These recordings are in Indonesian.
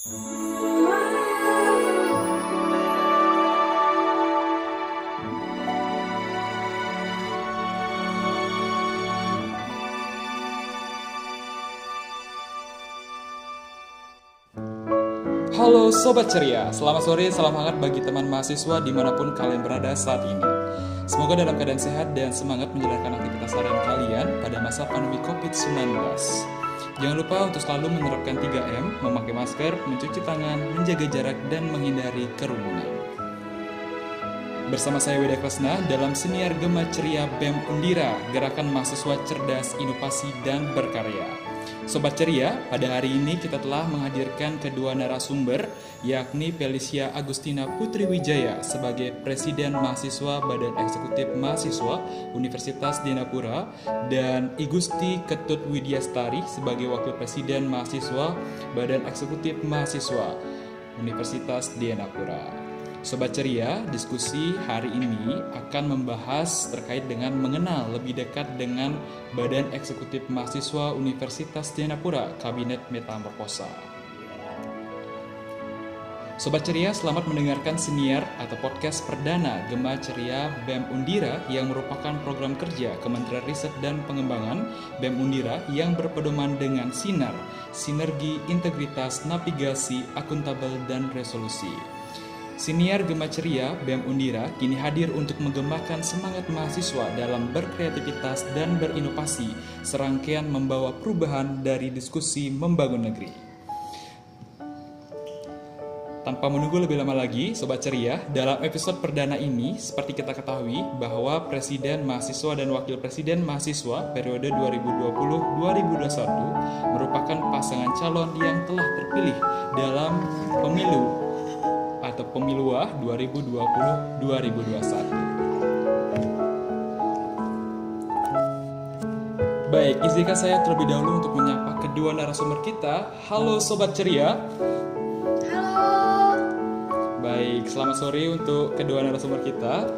Halo Sobat Ceria, selamat sore, salam hangat bagi teman mahasiswa di mana pun kalian berada saat ini. Semoga dalam keadaan sehat dan semangat menjalankan aktivitas harian kalian pada masa pandemi COVID-19. Jangan lupa untuk selalu menerapkan 3M, memakai masker, mencuci tangan, menjaga jarak, dan menghindari kerumunan. Bersama saya Weda Kresna dalam senior Gema Ceria BEM Undira, Gerakan Mahasiswa Cerdas, Inovasi, dan Berkarya. Sobat Ceria, pada hari ini kita telah menghadirkan kedua narasumber, yakni Felicia Agustina Putri Wijaya sebagai Presiden Mahasiswa Badan Eksekutif Mahasiswa Universitas Dinapura dan Igusti Ketut Widyastari sebagai Wakil Presiden Mahasiswa Badan Eksekutif Mahasiswa Universitas Dinapura. Sobat Ceria, diskusi hari ini akan membahas terkait dengan mengenal lebih dekat dengan Badan Eksekutif Mahasiswa Universitas Dianapura, Kabinet Metamorfosa. Sobat Ceria, selamat mendengarkan senior atau podcast perdana Gema Ceria BEM Undira yang merupakan program kerja Kementerian Riset dan Pengembangan BEM Undira yang berpedoman dengan sinar, sinergi, integritas, navigasi, akuntabel, dan resolusi. Siniar Gema Ceria BEM Undira kini hadir untuk menggemakan semangat mahasiswa dalam berkreativitas dan berinovasi, serangkaian membawa perubahan dari diskusi membangun negeri. Tanpa menunggu lebih lama lagi, Sobat Ceria, dalam episode perdana ini, seperti kita ketahui bahwa Presiden Mahasiswa dan Wakil Presiden Mahasiswa periode 2020-2021 merupakan pasangan calon yang telah terpilih dalam pemilu Pemiluah 2020-2021. Baik, izinkan saya terlebih dahulu untuk menyapa kedua narasumber kita. Halo Sobat Ceria. Halo. Baik, selamat sore untuk kedua narasumber kita.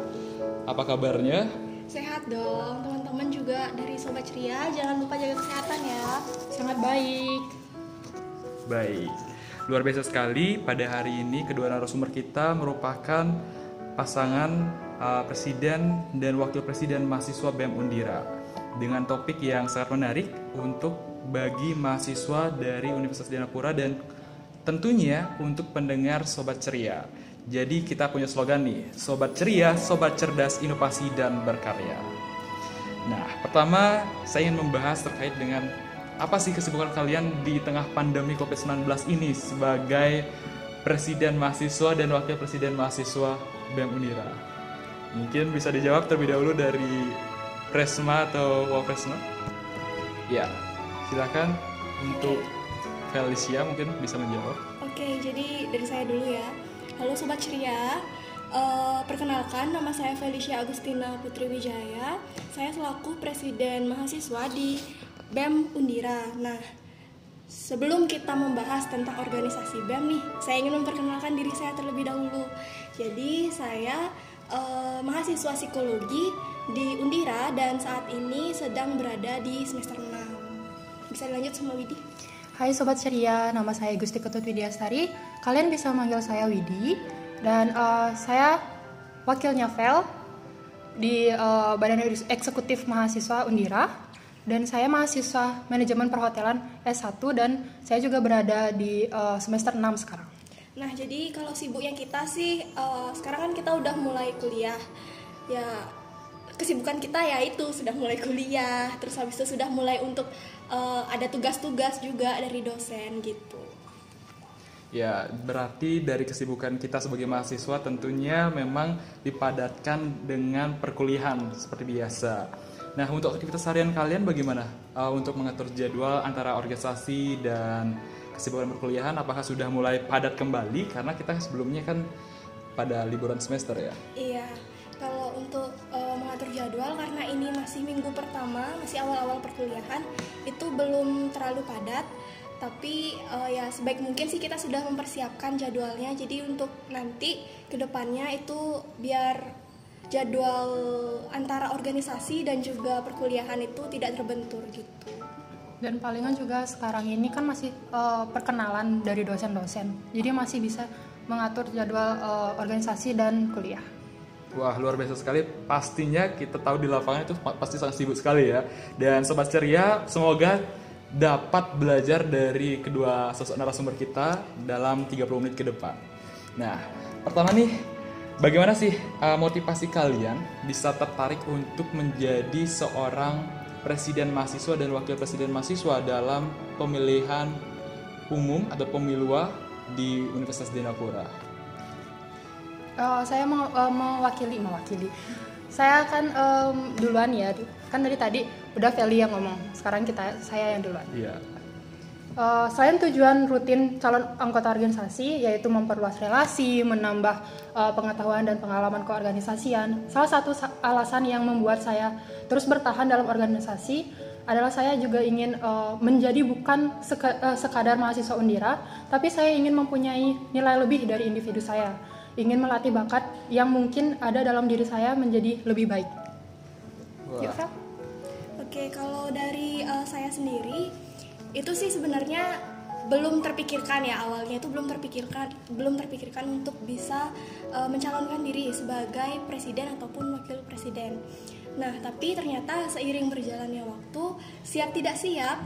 Apa kabarnya? Sehat dong, teman-teman juga dari Sobat Ceria. Jangan lupa jaga kesehatan ya. Sangat baik. Baik. Luar biasa sekali pada hari ini kedua narasumber kita merupakan pasangan uh, presiden dan wakil presiden mahasiswa BEM Undira dengan topik yang sangat menarik untuk bagi mahasiswa dari Universitas Dianapura dan tentunya untuk pendengar Sobat Ceria. Jadi kita punya slogan nih, Sobat Ceria, Sobat Cerdas, Inovasi, dan Berkarya. Nah, pertama saya ingin membahas terkait dengan apa sih kesibukan kalian di tengah pandemi COVID-19 ini sebagai presiden mahasiswa dan wakil presiden mahasiswa BEM Unira? Mungkin bisa dijawab terlebih dahulu dari Presma atau Wapresma? Ya, silakan untuk Felicia mungkin bisa menjawab. Oke, jadi dari saya dulu ya. Halo Sobat Ceria, Uh, perkenalkan, nama saya Felicia Agustina Putri Wijaya. Saya selaku Presiden Mahasiswa di BEM Undira. Nah, sebelum kita membahas tentang organisasi BEM nih, saya ingin memperkenalkan diri saya terlebih dahulu. Jadi, saya uh, mahasiswa psikologi di Undira dan saat ini sedang berada di semester 6. Bisa dilanjut sama Widi? Hai Sobat Ceria, nama saya Gusti Ketut Widyastari. Kalian bisa manggil saya Widi dan uh, saya wakilnya Vel di uh, Badan Eksekutif Mahasiswa Undira dan saya mahasiswa manajemen perhotelan S1 dan saya juga berada di uh, semester 6 sekarang. Nah, jadi kalau sibuknya kita sih uh, sekarang kan kita udah mulai kuliah. Ya kesibukan kita ya itu sudah mulai kuliah, terus habis itu sudah mulai untuk uh, ada tugas-tugas juga dari dosen gitu. Ya, berarti dari kesibukan kita sebagai mahasiswa tentunya memang dipadatkan dengan perkuliahan seperti biasa. Nah, untuk aktivitas harian kalian bagaimana? Uh, untuk mengatur jadwal antara organisasi dan kesibukan perkuliahan, apakah sudah mulai padat kembali? Karena kita sebelumnya kan pada liburan semester ya. Iya, kalau untuk uh, mengatur jadwal karena ini masih minggu pertama, masih awal-awal perkuliahan, itu belum terlalu padat. Tapi uh, ya sebaik mungkin sih kita sudah mempersiapkan jadwalnya. Jadi untuk nanti ke depannya itu biar jadwal antara organisasi dan juga perkuliahan itu tidak terbentur gitu. Dan palingan juga sekarang ini kan masih uh, perkenalan dari dosen-dosen, jadi masih bisa mengatur jadwal uh, organisasi dan kuliah. Wah luar biasa sekali. Pastinya kita tahu di lapangan itu pasti sangat sibuk sekali ya. Dan sobat ceria, semoga dapat belajar dari kedua sosok narasumber kita dalam 30 menit ke depan. Nah, pertama nih, bagaimana sih uh, motivasi kalian bisa tertarik untuk menjadi seorang presiden mahasiswa dan wakil presiden mahasiswa dalam pemilihan umum atau pemilua di Universitas Dinapura? Uh, saya mau uh, mewakili mewakili. Saya kan um, duluan ya, kan dari tadi udah Feli yang ngomong. Sekarang kita saya yang duluan. Iya. Uh, selain tujuan rutin calon anggota organisasi yaitu memperluas relasi, menambah uh, pengetahuan dan pengalaman keorganisasian, salah satu alasan yang membuat saya terus bertahan dalam organisasi adalah saya juga ingin uh, menjadi bukan seka, uh, sekadar mahasiswa Undira, tapi saya ingin mempunyai nilai lebih dari individu saya, ingin melatih bakat yang mungkin ada dalam diri saya menjadi lebih baik. Yuk, Oke, kalau dari uh, saya sendiri itu sih sebenarnya belum terpikirkan ya awalnya itu belum terpikirkan belum terpikirkan untuk bisa uh, mencalonkan diri sebagai presiden ataupun wakil presiden. Nah, tapi ternyata seiring berjalannya waktu, siap tidak siap,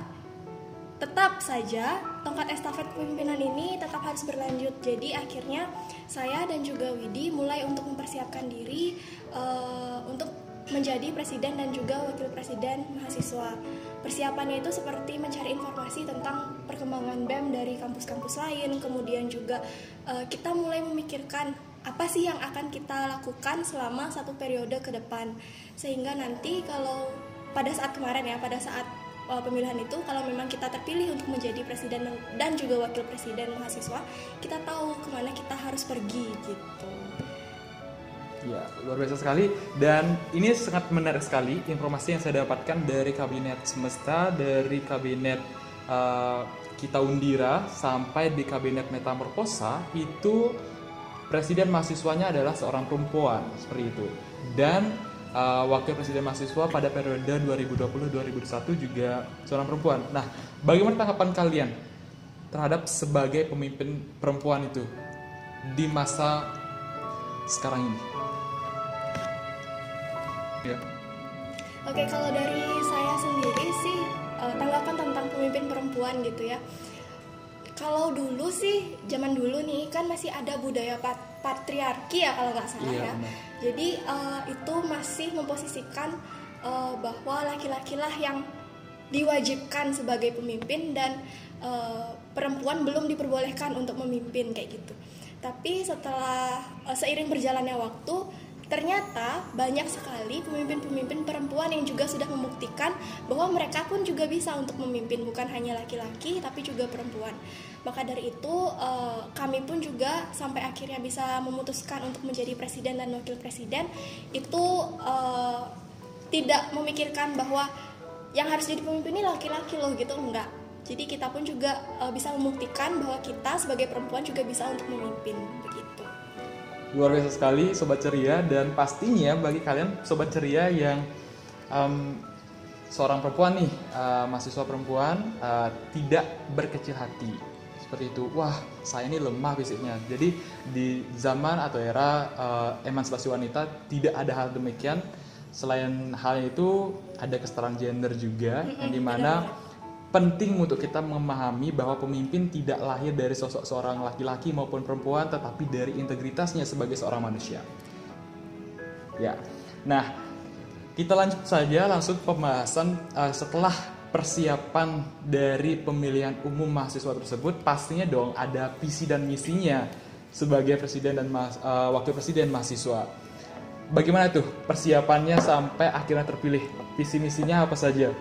tetap saja tongkat estafet kepemimpinan ini tetap harus berlanjut. Jadi akhirnya saya dan juga Widi mulai untuk mempersiapkan diri uh, untuk menjadi presiden dan juga wakil presiden mahasiswa. Persiapannya itu seperti mencari informasi tentang perkembangan BEM dari kampus-kampus lain, kemudian juga uh, kita mulai memikirkan apa sih yang akan kita lakukan selama satu periode ke depan. Sehingga nanti kalau pada saat kemarin ya, pada saat uh, pemilihan itu kalau memang kita terpilih untuk menjadi presiden dan juga wakil presiden mahasiswa, kita tahu ke mana kita harus pergi gitu. Ya, luar biasa sekali. Dan ini sangat menarik sekali informasi yang saya dapatkan dari kabinet semesta, dari kabinet uh, kita undira sampai di kabinet metamorfosa itu presiden mahasiswanya adalah seorang perempuan seperti itu. Dan uh, wakil presiden mahasiswa pada periode 2020-2021 juga seorang perempuan. Nah, bagaimana tanggapan kalian terhadap sebagai pemimpin perempuan itu di masa sekarang ini? Ya. Oke, kalau dari saya sendiri sih uh, tanggapan tentang pemimpin perempuan gitu ya. Kalau dulu sih zaman dulu nih kan masih ada budaya pat patriarki ya kalau nggak salah iya, ya. Benar. Jadi uh, itu masih memposisikan uh, bahwa laki-laki lah yang diwajibkan sebagai pemimpin dan uh, perempuan belum diperbolehkan untuk memimpin kayak gitu. Tapi setelah uh, seiring berjalannya waktu Ternyata banyak sekali pemimpin-pemimpin perempuan yang juga sudah membuktikan bahwa mereka pun juga bisa untuk memimpin bukan hanya laki-laki tapi juga perempuan. Maka dari itu eh, kami pun juga sampai akhirnya bisa memutuskan untuk menjadi presiden dan wakil presiden itu eh, tidak memikirkan bahwa yang harus jadi pemimpin ini laki-laki loh gitu enggak. Jadi kita pun juga eh, bisa membuktikan bahwa kita sebagai perempuan juga bisa untuk memimpin begitu. Luar biasa sekali sobat ceria dan pastinya bagi kalian sobat ceria yang um, seorang perempuan nih, uh, mahasiswa perempuan uh, tidak berkecil hati seperti itu. Wah, saya ini lemah fisiknya. Jadi di zaman atau era uh, emansipasi wanita tidak ada hal demikian. Selain hal itu ada kesetaraan gender juga, yang di mana penting untuk kita memahami bahwa pemimpin tidak lahir dari sosok seorang laki-laki maupun perempuan, tetapi dari integritasnya sebagai seorang manusia. Ya, nah kita lanjut saja langsung pembahasan uh, setelah persiapan dari pemilihan umum mahasiswa tersebut, pastinya dong ada visi dan misinya sebagai presiden dan uh, wakil presiden mahasiswa. Bagaimana tuh persiapannya sampai akhirnya terpilih? Visi misinya apa saja?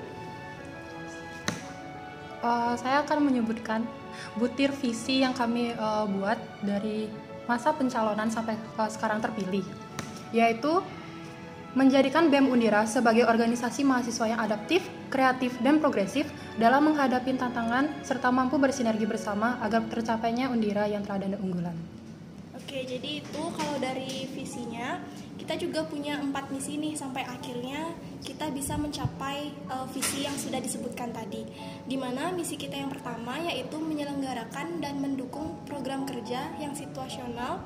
Uh, saya akan menyebutkan butir visi yang kami uh, buat dari masa pencalonan sampai uh, sekarang terpilih, yaitu menjadikan BEM Undira sebagai organisasi mahasiswa yang adaptif, kreatif, dan progresif dalam menghadapi tantangan serta mampu bersinergi bersama agar tercapainya Undira yang teradana unggulan. Oke, jadi itu kalau dari visinya kita juga punya empat misi nih sampai akhirnya kita bisa mencapai uh, visi yang sudah disebutkan tadi. Di mana misi kita yang pertama yaitu menyelenggarakan dan mendukung program kerja yang situasional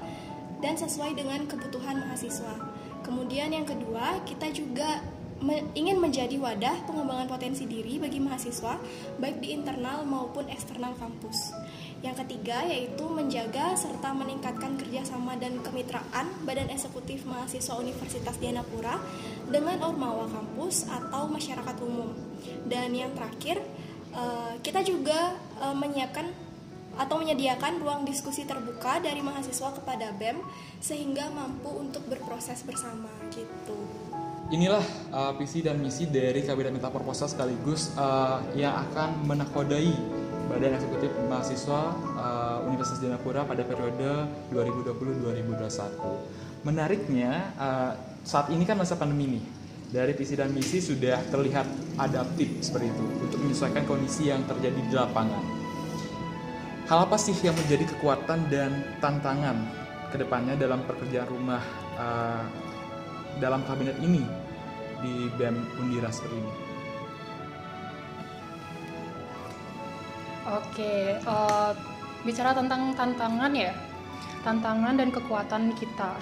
dan sesuai dengan kebutuhan mahasiswa. Kemudian yang kedua, kita juga me ingin menjadi wadah pengembangan potensi diri bagi mahasiswa baik di internal maupun eksternal kampus. Yang ketiga yaitu menjaga serta meningkatkan kerjasama dan kemitraan Badan Eksekutif Mahasiswa Universitas Dianapura dengan Ormawa kampus atau masyarakat umum. Dan yang terakhir eh, kita juga eh, menyiapkan atau menyediakan ruang diskusi terbuka dari mahasiswa kepada BEM sehingga mampu untuk berproses bersama gitu. Inilah uh, visi dan misi dari Kabinet Metaproposa sekaligus uh, yang akan menakodai Badan Eksekutif Mahasiswa uh, Universitas Dianapura pada periode 2020-2021. Menariknya uh, saat ini kan masa pandemi nih. Dari visi dan misi sudah terlihat adaptif seperti itu untuk menyesuaikan kondisi yang terjadi di lapangan. Hal apa sih yang menjadi kekuatan dan tantangan ke depannya dalam pekerjaan rumah uh, dalam kabinet ini di BEM Undira seperti ini? Oke, uh, bicara tentang tantangan ya, tantangan dan kekuatan kita.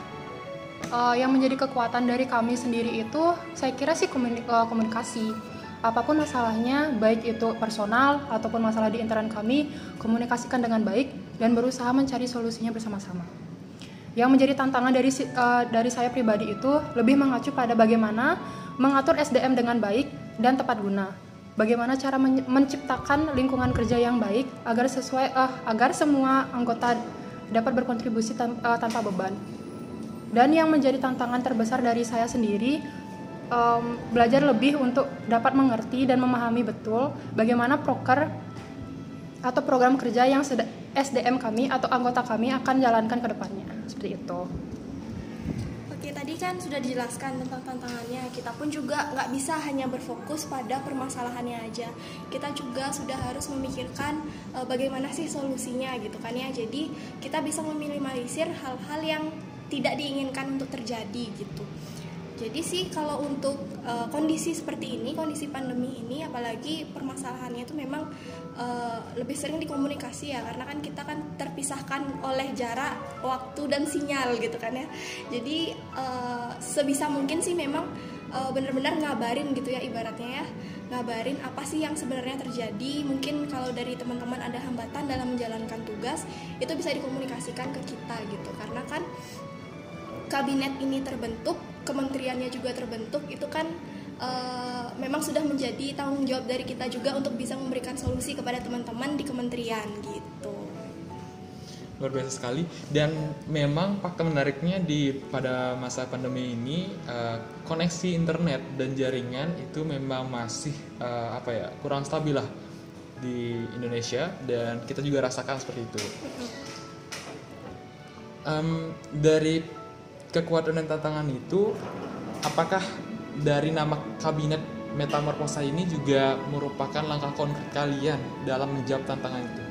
Uh, yang menjadi kekuatan dari kami sendiri itu, saya kira sih eh, komunikasi. Apa pun masalahnya, baik itu personal ataupun masalah di internal kami, komunikasikan dengan baik dan berusaha mencari solusinya bersama-sama. Yang menjadi tantangan dari uh, dari saya pribadi itu lebih mengacu pada bagaimana mengatur SDM dengan baik dan tepat guna bagaimana cara men menciptakan lingkungan kerja yang baik agar sesuai uh, agar semua anggota dapat berkontribusi tan uh, tanpa beban. Dan yang menjadi tantangan terbesar dari saya sendiri um, belajar lebih untuk dapat mengerti dan memahami betul bagaimana proker atau program kerja yang SDM kami atau anggota kami akan jalankan ke depannya. Seperti itu. Oke, tadi kan sudah dijelaskan tentang tantangannya. Kita pun juga nggak bisa hanya berfokus pada permasalahannya aja. Kita juga sudah harus memikirkan e, bagaimana sih solusinya gitu kan ya. Jadi kita bisa meminimalisir hal-hal yang tidak diinginkan untuk terjadi gitu. Jadi sih kalau untuk uh, kondisi seperti ini, kondisi pandemi ini, apalagi permasalahannya itu memang uh, lebih sering dikomunikasi ya, karena kan kita kan terpisahkan oleh jarak, waktu dan sinyal gitu kan ya. Jadi uh, sebisa mungkin sih memang uh, benar-benar ngabarin gitu ya ibaratnya ya, ngabarin apa sih yang sebenarnya terjadi. Mungkin kalau dari teman-teman ada hambatan dalam menjalankan tugas, itu bisa dikomunikasikan ke kita gitu, karena kan kabinet ini terbentuk, kementeriannya juga terbentuk, itu kan uh, memang sudah menjadi tanggung jawab dari kita juga untuk bisa memberikan solusi kepada teman-teman di kementerian gitu. Luar biasa sekali dan memang fakta menariknya di pada masa pandemi ini uh, koneksi internet dan jaringan itu memang masih uh, apa ya kurang stabil lah di Indonesia dan kita juga rasakan seperti itu. Um, dari kekuatan dan tantangan itu apakah dari nama kabinet metamorfosa ini juga merupakan langkah konkret kalian dalam menjawab tantangan itu?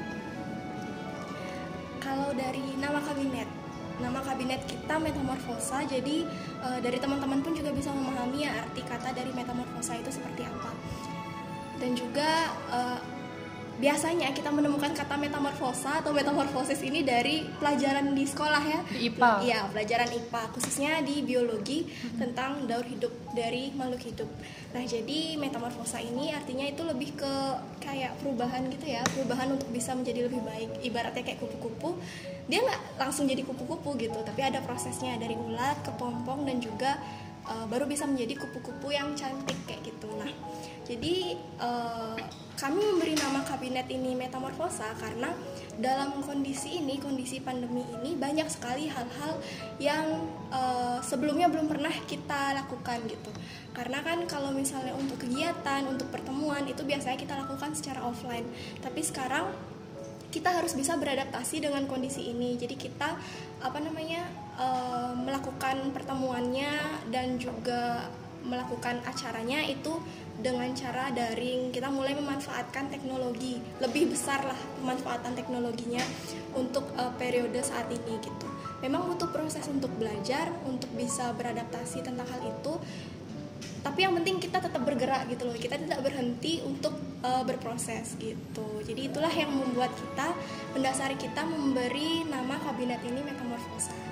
Kalau dari nama kabinet, nama kabinet kita metamorfosa, jadi e, dari teman-teman pun juga bisa memahami ya arti kata dari metamorfosa itu seperti apa. Dan juga e, biasanya kita menemukan kata metamorfosa atau metamorfosis ini dari pelajaran di sekolah ya. Di IPA. Iya, pelajaran IPA khususnya di biologi hmm. tentang daur hidup dari makhluk hidup. Nah, jadi metamorfosa ini artinya itu lebih ke kayak perubahan gitu ya, perubahan untuk bisa menjadi lebih baik. Ibaratnya kayak kupu-kupu, dia nggak langsung jadi kupu-kupu gitu, tapi ada prosesnya dari ulat ke pompong dan juga uh, baru bisa menjadi kupu-kupu yang cantik kayak gitu. Nah, jadi uh, kami memberi nama kabinet ini metamorfosa karena dalam kondisi ini, kondisi pandemi ini banyak sekali hal-hal yang uh, sebelumnya belum pernah kita lakukan gitu. Karena kan kalau misalnya untuk kegiatan, untuk pertemuan itu biasanya kita lakukan secara offline. Tapi sekarang kita harus bisa beradaptasi dengan kondisi ini. Jadi kita apa namanya uh, melakukan pertemuannya dan juga melakukan acaranya itu dengan cara daring. Kita mulai memanfaatkan teknologi lebih besar lah pemanfaatan teknologinya untuk uh, periode saat ini gitu. Memang butuh proses untuk belajar untuk bisa beradaptasi tentang hal itu. Tapi yang penting kita tetap bergerak gitu loh. Kita tidak berhenti untuk uh, berproses gitu. Jadi itulah yang membuat kita mendasari kita memberi nama kabinet ini metamorfosa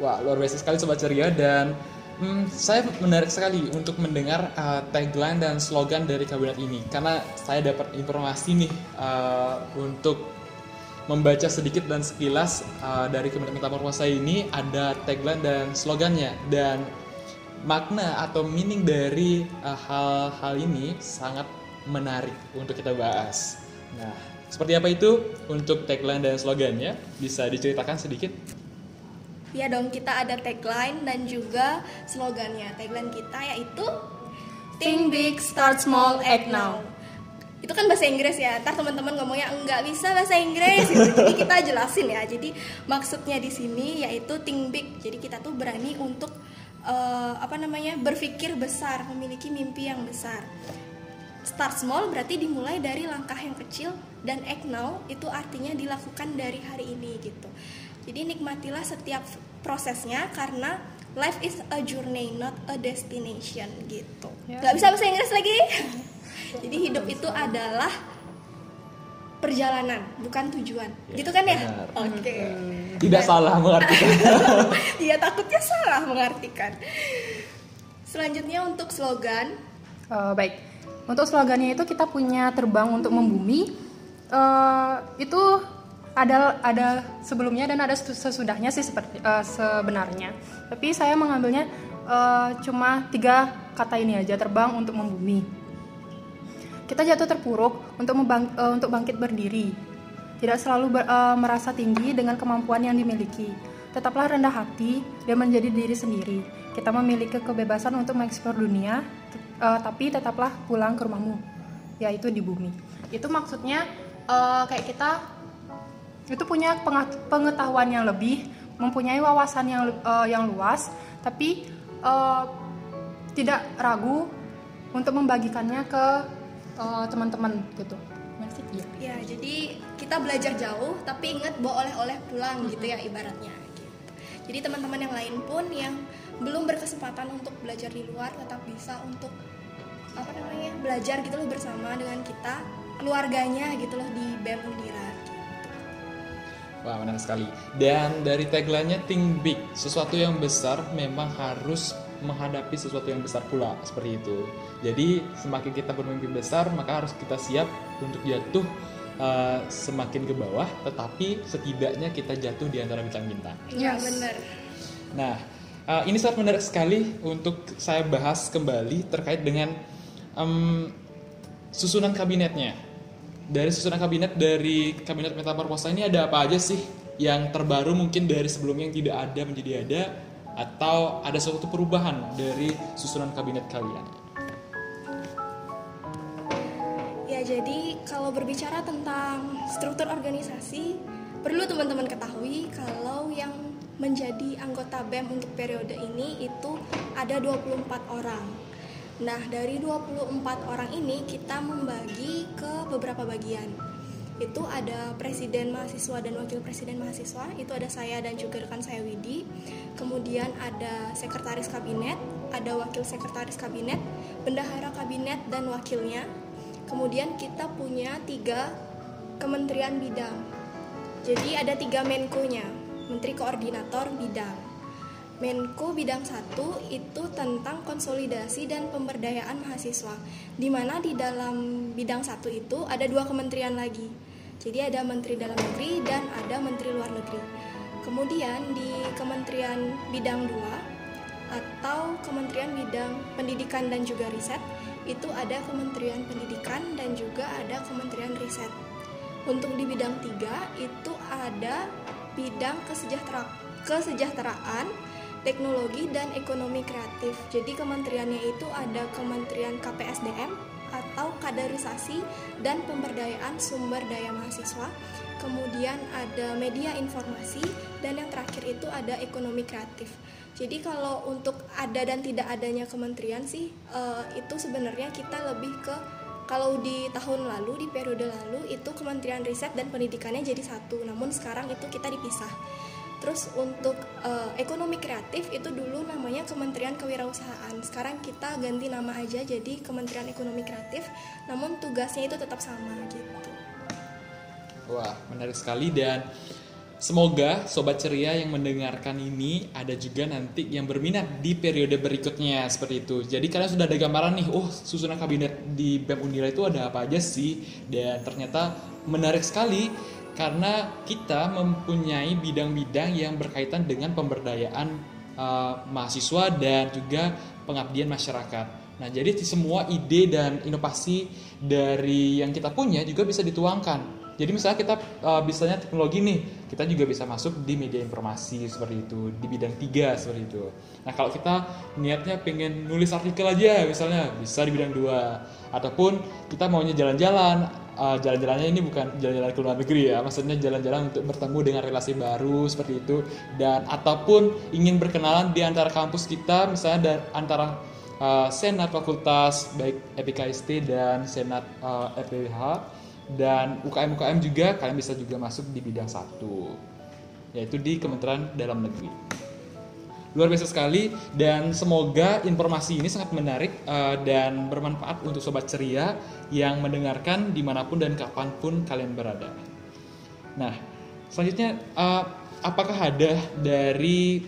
wah luar biasa sekali sobat ceria dan hmm, saya menarik sekali untuk mendengar uh, tagline dan slogan dari kabinet ini karena saya dapat informasi nih uh, untuk membaca sedikit dan sekilas uh, dari kabinet metamorfosa ini ada tagline dan slogannya dan makna atau meaning dari hal-hal uh, ini sangat menarik untuk kita bahas. Nah, seperti apa itu untuk tagline dan slogannya? Bisa diceritakan sedikit? Ya dong, kita ada tagline dan juga slogannya. Tagline kita yaitu Think Big, Start Small, Act Now. Itu kan bahasa Inggris ya. Ntar teman-teman ngomongnya enggak bisa bahasa Inggris gitu. Jadi kita jelasin ya. Jadi maksudnya di sini yaitu think big. Jadi kita tuh berani untuk uh, apa namanya berpikir besar, memiliki mimpi yang besar. Start small berarti dimulai dari langkah yang kecil dan act now itu artinya dilakukan dari hari ini gitu. Jadi nikmatilah setiap prosesnya karena life is a journey not a destination gitu. Ya. Gak bisa bahasa Inggris lagi. Jadi hidup itu adalah perjalanan bukan tujuan. Ya, gitu kan ya? oke. Okay. tidak Dan, salah mengartikan. Iya takutnya salah mengartikan. Selanjutnya untuk slogan. Uh, baik. Untuk slogannya itu kita punya terbang untuk membumi. Uh, itu ada ada sebelumnya dan ada sesudahnya sih seperti uh, sebenarnya tapi saya mengambilnya uh, cuma tiga kata ini aja terbang untuk membumi kita jatuh terpuruk untuk membang, uh, untuk bangkit berdiri. Tidak selalu ber, uh, merasa tinggi dengan kemampuan yang dimiliki. Tetaplah rendah hati dan menjadi diri sendiri. Kita memiliki kebebasan untuk mengeksplor dunia, uh, tapi tetaplah pulang ke rumahmu, yaitu di bumi. Itu maksudnya uh, kayak kita itu punya pengetahuan yang lebih, mempunyai wawasan yang uh, yang luas, tapi uh, tidak ragu untuk membagikannya ke uh, teman-teman gitu. Masih iya. Ya jadi kita belajar jauh tapi ingat bawa oleh-oleh pulang gitu ya ibaratnya gitu. jadi teman-teman yang lain pun yang belum berkesempatan untuk belajar di luar tetap bisa untuk apa namanya belajar gitu loh bersama dengan kita keluarganya gitu loh di BEM Undira Wah menarik sekali. Dan dari tagline-nya Think Big, sesuatu yang besar memang harus menghadapi sesuatu yang besar pula seperti itu. Jadi semakin kita bermimpi besar maka harus kita siap untuk jatuh uh, semakin ke bawah, tetapi setidaknya kita jatuh di antara bintang-bintang. Iya yes. benar. Nah uh, ini sangat menarik sekali untuk saya bahas kembali terkait dengan um, susunan kabinetnya. Dari susunan kabinet dari kabinet metamorfosa ini ada apa aja sih yang terbaru mungkin dari sebelumnya yang tidak ada menjadi ada atau ada suatu perubahan dari susunan kabinet kalian? Ya, jadi kalau berbicara tentang struktur organisasi, perlu teman-teman ketahui kalau yang menjadi anggota BEM untuk periode ini itu ada 24 orang. Nah, dari 24 orang ini kita membagi ke beberapa bagian. Itu ada presiden mahasiswa dan wakil presiden mahasiswa itu ada saya dan juga rekan saya Widi. Kemudian ada sekretaris kabinet ada wakil sekretaris kabinet bendahara kabinet dan wakilnya. Kemudian kita punya tiga kementerian bidang. Jadi ada tiga menko-nya menteri koordinator bidang Menko bidang satu itu tentang konsolidasi dan pemberdayaan mahasiswa, di mana di dalam bidang satu itu ada dua kementerian lagi, jadi ada Menteri Dalam Negeri dan ada Menteri Luar Negeri. Kemudian di Kementerian Bidang 2 atau Kementerian Bidang Pendidikan dan juga Riset itu ada Kementerian Pendidikan dan juga ada Kementerian Riset. Untuk di bidang 3 itu ada bidang kesejahtera kesejahteraan, teknologi dan ekonomi kreatif. Jadi kementeriannya itu ada Kementerian KPSDM, atau kaderisasi dan pemberdayaan sumber daya mahasiswa. Kemudian ada media informasi dan yang terakhir itu ada ekonomi kreatif. Jadi kalau untuk ada dan tidak adanya kementerian sih uh, itu sebenarnya kita lebih ke kalau di tahun lalu di periode lalu itu Kementerian Riset dan Pendidikannya jadi satu namun sekarang itu kita dipisah Terus untuk uh, ekonomi kreatif itu dulu namanya Kementerian Kewirausahaan. Sekarang kita ganti nama aja jadi Kementerian Ekonomi Kreatif, namun tugasnya itu tetap sama gitu. Wah, menarik sekali dan semoga sobat ceria yang mendengarkan ini ada juga nanti yang berminat di periode berikutnya seperti itu. Jadi kalian sudah ada gambaran nih, oh susunan kabinet di BEM Undira itu ada apa aja sih? Dan ternyata menarik sekali karena kita mempunyai bidang-bidang yang berkaitan dengan pemberdayaan uh, mahasiswa dan juga pengabdian masyarakat. Nah, jadi semua ide dan inovasi dari yang kita punya juga bisa dituangkan jadi misalnya kita uh, bisanya teknologi nih, kita juga bisa masuk di media informasi seperti itu, di bidang tiga seperti itu. Nah kalau kita niatnya pengen nulis artikel aja misalnya bisa di bidang dua, ataupun kita maunya jalan-jalan, uh, jalan-jalannya ini bukan jalan-jalan ke luar negeri ya, maksudnya jalan-jalan untuk bertemu dengan relasi baru seperti itu, dan ataupun ingin berkenalan di antara kampus kita, misalnya dan antara uh, senat fakultas baik EPKST dan senat uh, EPH dan UKM-UKM juga kalian bisa juga masuk di bidang satu yaitu di Kementerian Dalam Negeri luar biasa sekali dan semoga informasi ini sangat menarik uh, dan bermanfaat untuk sobat ceria yang mendengarkan di mana pun dan kapan pun kalian berada. Nah, selanjutnya uh, apakah ada dari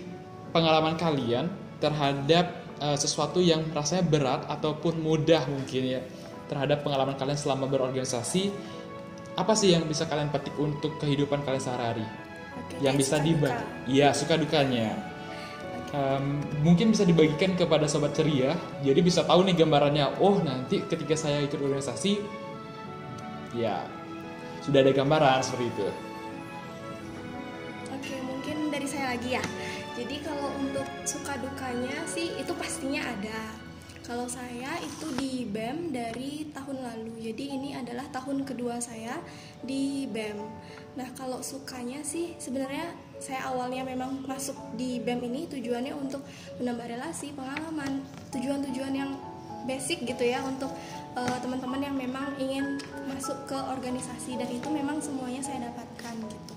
pengalaman kalian terhadap uh, sesuatu yang rasanya berat ataupun mudah mungkin ya terhadap pengalaman kalian selama berorganisasi? Apa sih yang bisa kalian petik untuk kehidupan kalian sehari-hari? Yang bisa dibagi iya suka dukanya um, mungkin bisa dibagikan kepada sobat ceria. Jadi bisa tahu nih gambarannya. Oh nanti ketika saya ikut organisasi ya sudah ada gambaran seperti itu. Oke mungkin dari saya lagi ya. Jadi kalau untuk suka dukanya sih itu pastinya ada. Kalau saya itu di BEM dari tahun lalu, jadi ini adalah tahun kedua saya di BEM. Nah, kalau sukanya sih sebenarnya saya awalnya memang masuk di BEM ini tujuannya untuk menambah relasi, pengalaman, tujuan-tujuan yang basic gitu ya untuk uh, teman-teman yang memang ingin masuk ke organisasi dan itu memang semuanya saya dapatkan gitu.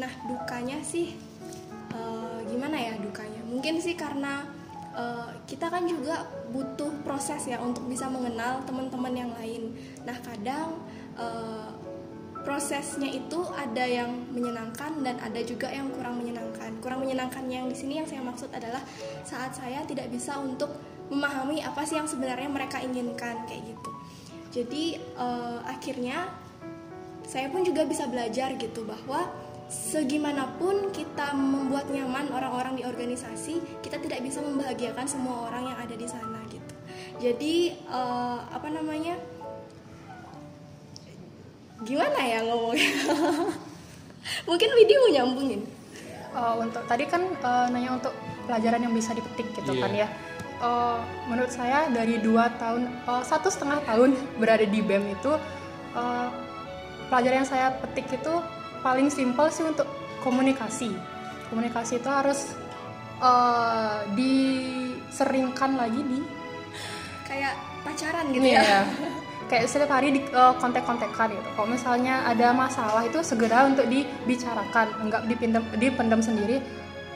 Nah, dukanya sih uh, gimana ya dukanya? Mungkin sih karena uh, kita kan juga butuh proses ya untuk bisa mengenal teman-teman yang lain. Nah kadang uh, prosesnya itu ada yang menyenangkan dan ada juga yang kurang menyenangkan. Kurang menyenangkan yang di sini yang saya maksud adalah saat saya tidak bisa untuk memahami apa sih yang sebenarnya mereka inginkan kayak gitu. Jadi uh, akhirnya saya pun juga bisa belajar gitu bahwa segimanapun kita membuat nyaman orang-orang di organisasi, kita tidak bisa membahagiakan semua orang yang ada di sana gitu. Jadi uh, apa namanya? Gimana ya ngomongnya? Mungkin Widi mau nyambungin. Uh, untuk tadi kan uh, nanya untuk pelajaran yang bisa dipetik gitu yeah. kan ya. Uh, menurut saya dari dua tahun, uh, satu setengah tahun berada di BEM itu uh, pelajaran yang saya petik itu paling simpel sih untuk komunikasi komunikasi itu harus uh, diseringkan lagi di kayak pacaran gitu ya iya. kayak setiap hari di uh, kontek-kontekan gitu. Kalau misalnya ada masalah itu segera untuk dibicarakan enggak dipendam dipendam sendiri.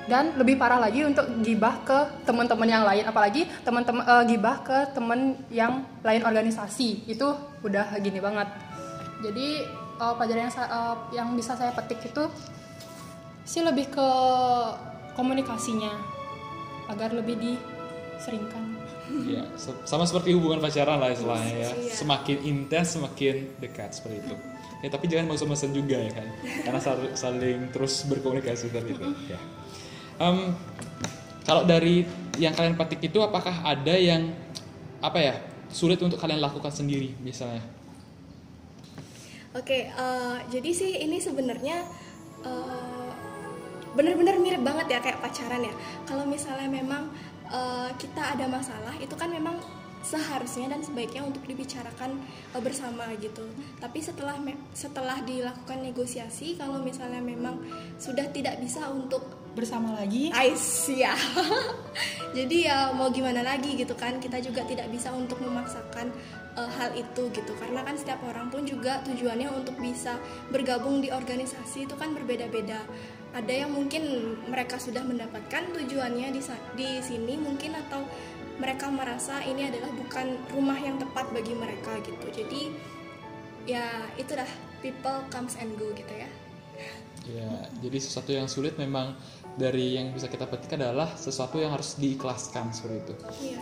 Dan lebih parah lagi untuk gibah ke teman-teman yang lain. Apalagi teman-teman uh, gibah ke teman yang lain organisasi. Itu udah gini banget. Jadi uh, pelajaran yang uh, yang bisa saya petik itu sih lebih ke komunikasinya. Agar lebih diseringkan. Ya, sama seperti hubungan pacaran lah istilahnya ya. Iya. Semakin intens, semakin dekat seperti itu. Ya, tapi jangan bosan-bosan juga ya kan, karena saling terus berkomunikasi seperti itu. Ya. Um, kalau dari yang kalian petik itu, apakah ada yang apa ya sulit untuk kalian lakukan sendiri misalnya? Oke, uh, jadi sih ini sebenarnya uh, benar-benar mirip banget ya kayak pacaran ya. Kalau misalnya memang uh, kita ada masalah, itu kan memang seharusnya dan sebaiknya untuk dibicarakan uh, bersama gitu. Tapi setelah setelah dilakukan negosiasi, kalau misalnya memang sudah tidak bisa untuk bersama lagi. Ais ya. Jadi ya mau gimana lagi gitu kan kita juga tidak bisa untuk memaksakan uh, hal itu gitu karena kan setiap orang pun juga tujuannya untuk bisa bergabung di organisasi itu kan berbeda-beda. Ada yang mungkin mereka sudah mendapatkan tujuannya di di sini mungkin atau mereka merasa ini adalah bukan rumah yang tepat bagi mereka gitu. Jadi ya itulah people comes and go gitu ya. Ya, jadi sesuatu yang sulit memang dari yang bisa kita petik adalah sesuatu yang harus diikhlaskan seperti itu. Iya.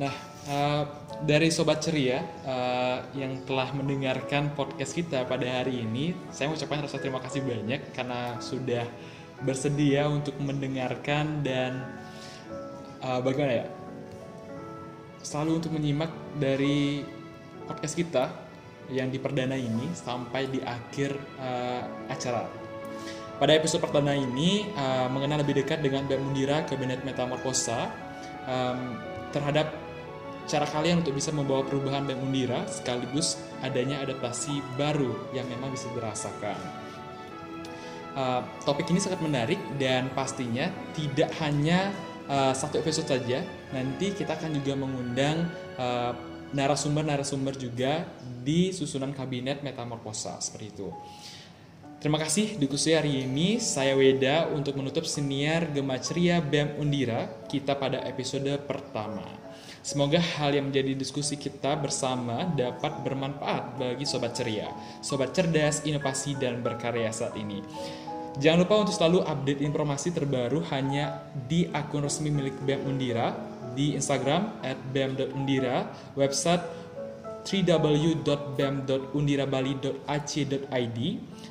Nah, uh, dari sobat ceria uh, yang telah mendengarkan podcast kita pada hari ini, saya mengucapkan rasa terima kasih banyak karena sudah bersedia untuk mendengarkan dan uh, bagaimana ya, selalu untuk menyimak dari podcast kita yang di perdana ini sampai di akhir uh, acara. Pada episode pertama ini uh, mengenal lebih dekat dengan Mbak Mundira Kabinet Metamorfosa um, terhadap cara kalian untuk bisa membawa perubahan Mbak Mundira sekaligus adanya adaptasi baru yang memang bisa dirasakan. Uh, topik ini sangat menarik dan pastinya tidak hanya uh, satu episode saja. Nanti kita akan juga mengundang narasumber-narasumber uh, juga di susunan kabinet metamorfosa seperti itu. Terima kasih diskusi hari ini. Saya Weda untuk menutup senior Gema Ceria BEM Undira kita pada episode pertama. Semoga hal yang menjadi diskusi kita bersama dapat bermanfaat bagi Sobat Ceria, Sobat Cerdas, Inovasi, dan Berkarya saat ini. Jangan lupa untuk selalu update informasi terbaru hanya di akun resmi milik BEM Undira, di Instagram at bem.undira, website www.bem.undirabali.ac.id,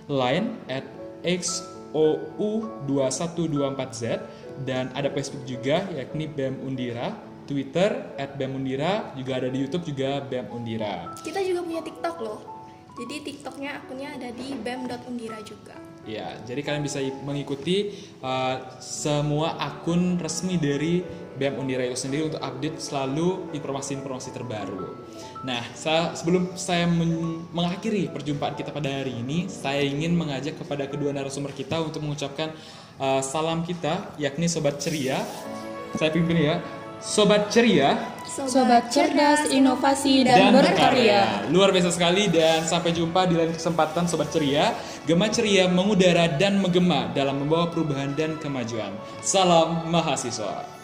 line at xou2124z, dan ada Facebook juga yakni BEM Undira, Twitter at BEM Undira, juga ada di YouTube juga BEM Undira. Kita juga punya TikTok loh. Jadi TikToknya akunnya ada di bem.undira juga. Ya, jadi kalian bisa mengikuti uh, semua akun resmi dari BEM Undira itu sendiri untuk update selalu informasi-informasi terbaru. Nah, saya, sebelum saya men mengakhiri perjumpaan kita pada hari ini, saya ingin mengajak kepada kedua narasumber kita untuk mengucapkan uh, salam kita, yakni Sobat Ceria. Saya pimpin ya. Sobat Ceria, Sobat, cerdas, inovasi dan, dan berkarya. Luar biasa sekali dan sampai jumpa di lain kesempatan Sobat Ceria. Gema Ceria mengudara dan menggema dalam membawa perubahan dan kemajuan. Salam mahasiswa.